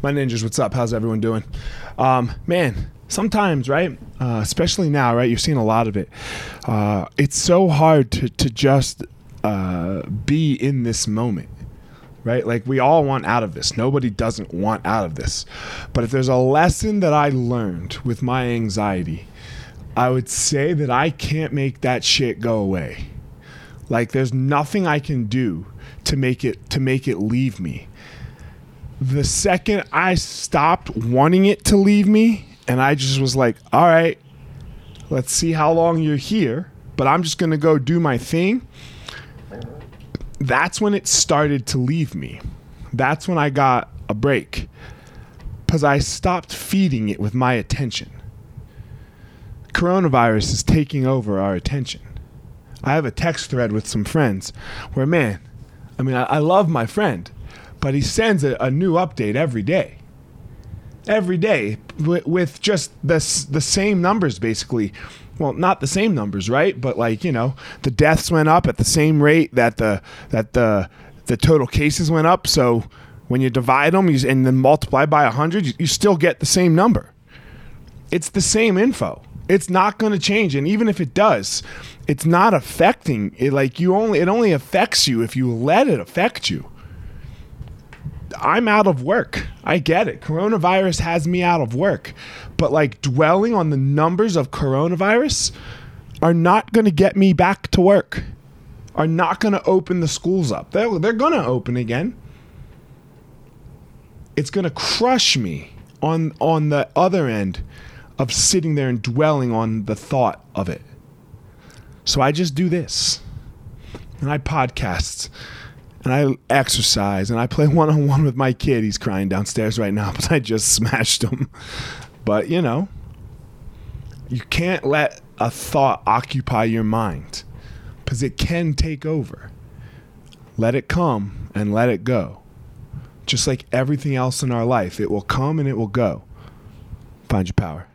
My ninjas, what's up? How's everyone doing? Um, man, sometimes, right? Uh, especially now, right? You're seeing a lot of it. Uh, it's so hard to, to just uh, be in this moment, right? Like, we all want out of this. Nobody doesn't want out of this. But if there's a lesson that I learned with my anxiety, I would say that I can't make that shit go away. Like, there's nothing I can do to make it to make it leave me the second I stopped wanting it to leave me, and I just was like, all right, let's see how long you're here, but I'm just going to go do my thing. That's when it started to leave me. That's when I got a break because I stopped feeding it with my attention. Coronavirus is taking over our attention. I have a text thread with some friends where, man, I mean, I, I love my friend but he sends a, a new update every day. Every day with, just the, the same numbers, basically. Well, not the same numbers, right? But like you know, the deaths went up at the same rate that the that the the total cases went up. So when you divide them and then multiply by 100 you, you, still get the same number it's the same info it's not going to change and even if it does it's not affecting it like you only it only affects you if you let it affect you I'm out of work. I get it. Coronavirus has me out of work. But like dwelling on the numbers of coronavirus are not going to get me back to work. Are not going to open the schools up. They're, they're going to open again. It's going to crush me on on the other end of sitting there and dwelling on the thought of it. So I just do this. And I podcast and I exercise and I play one on one with my kid. He's crying downstairs right now, but I just smashed him. But you know, you can't let a thought occupy your mind because it can take over. Let it come and let it go. Just like everything else in our life, it will come and it will go. Find your power.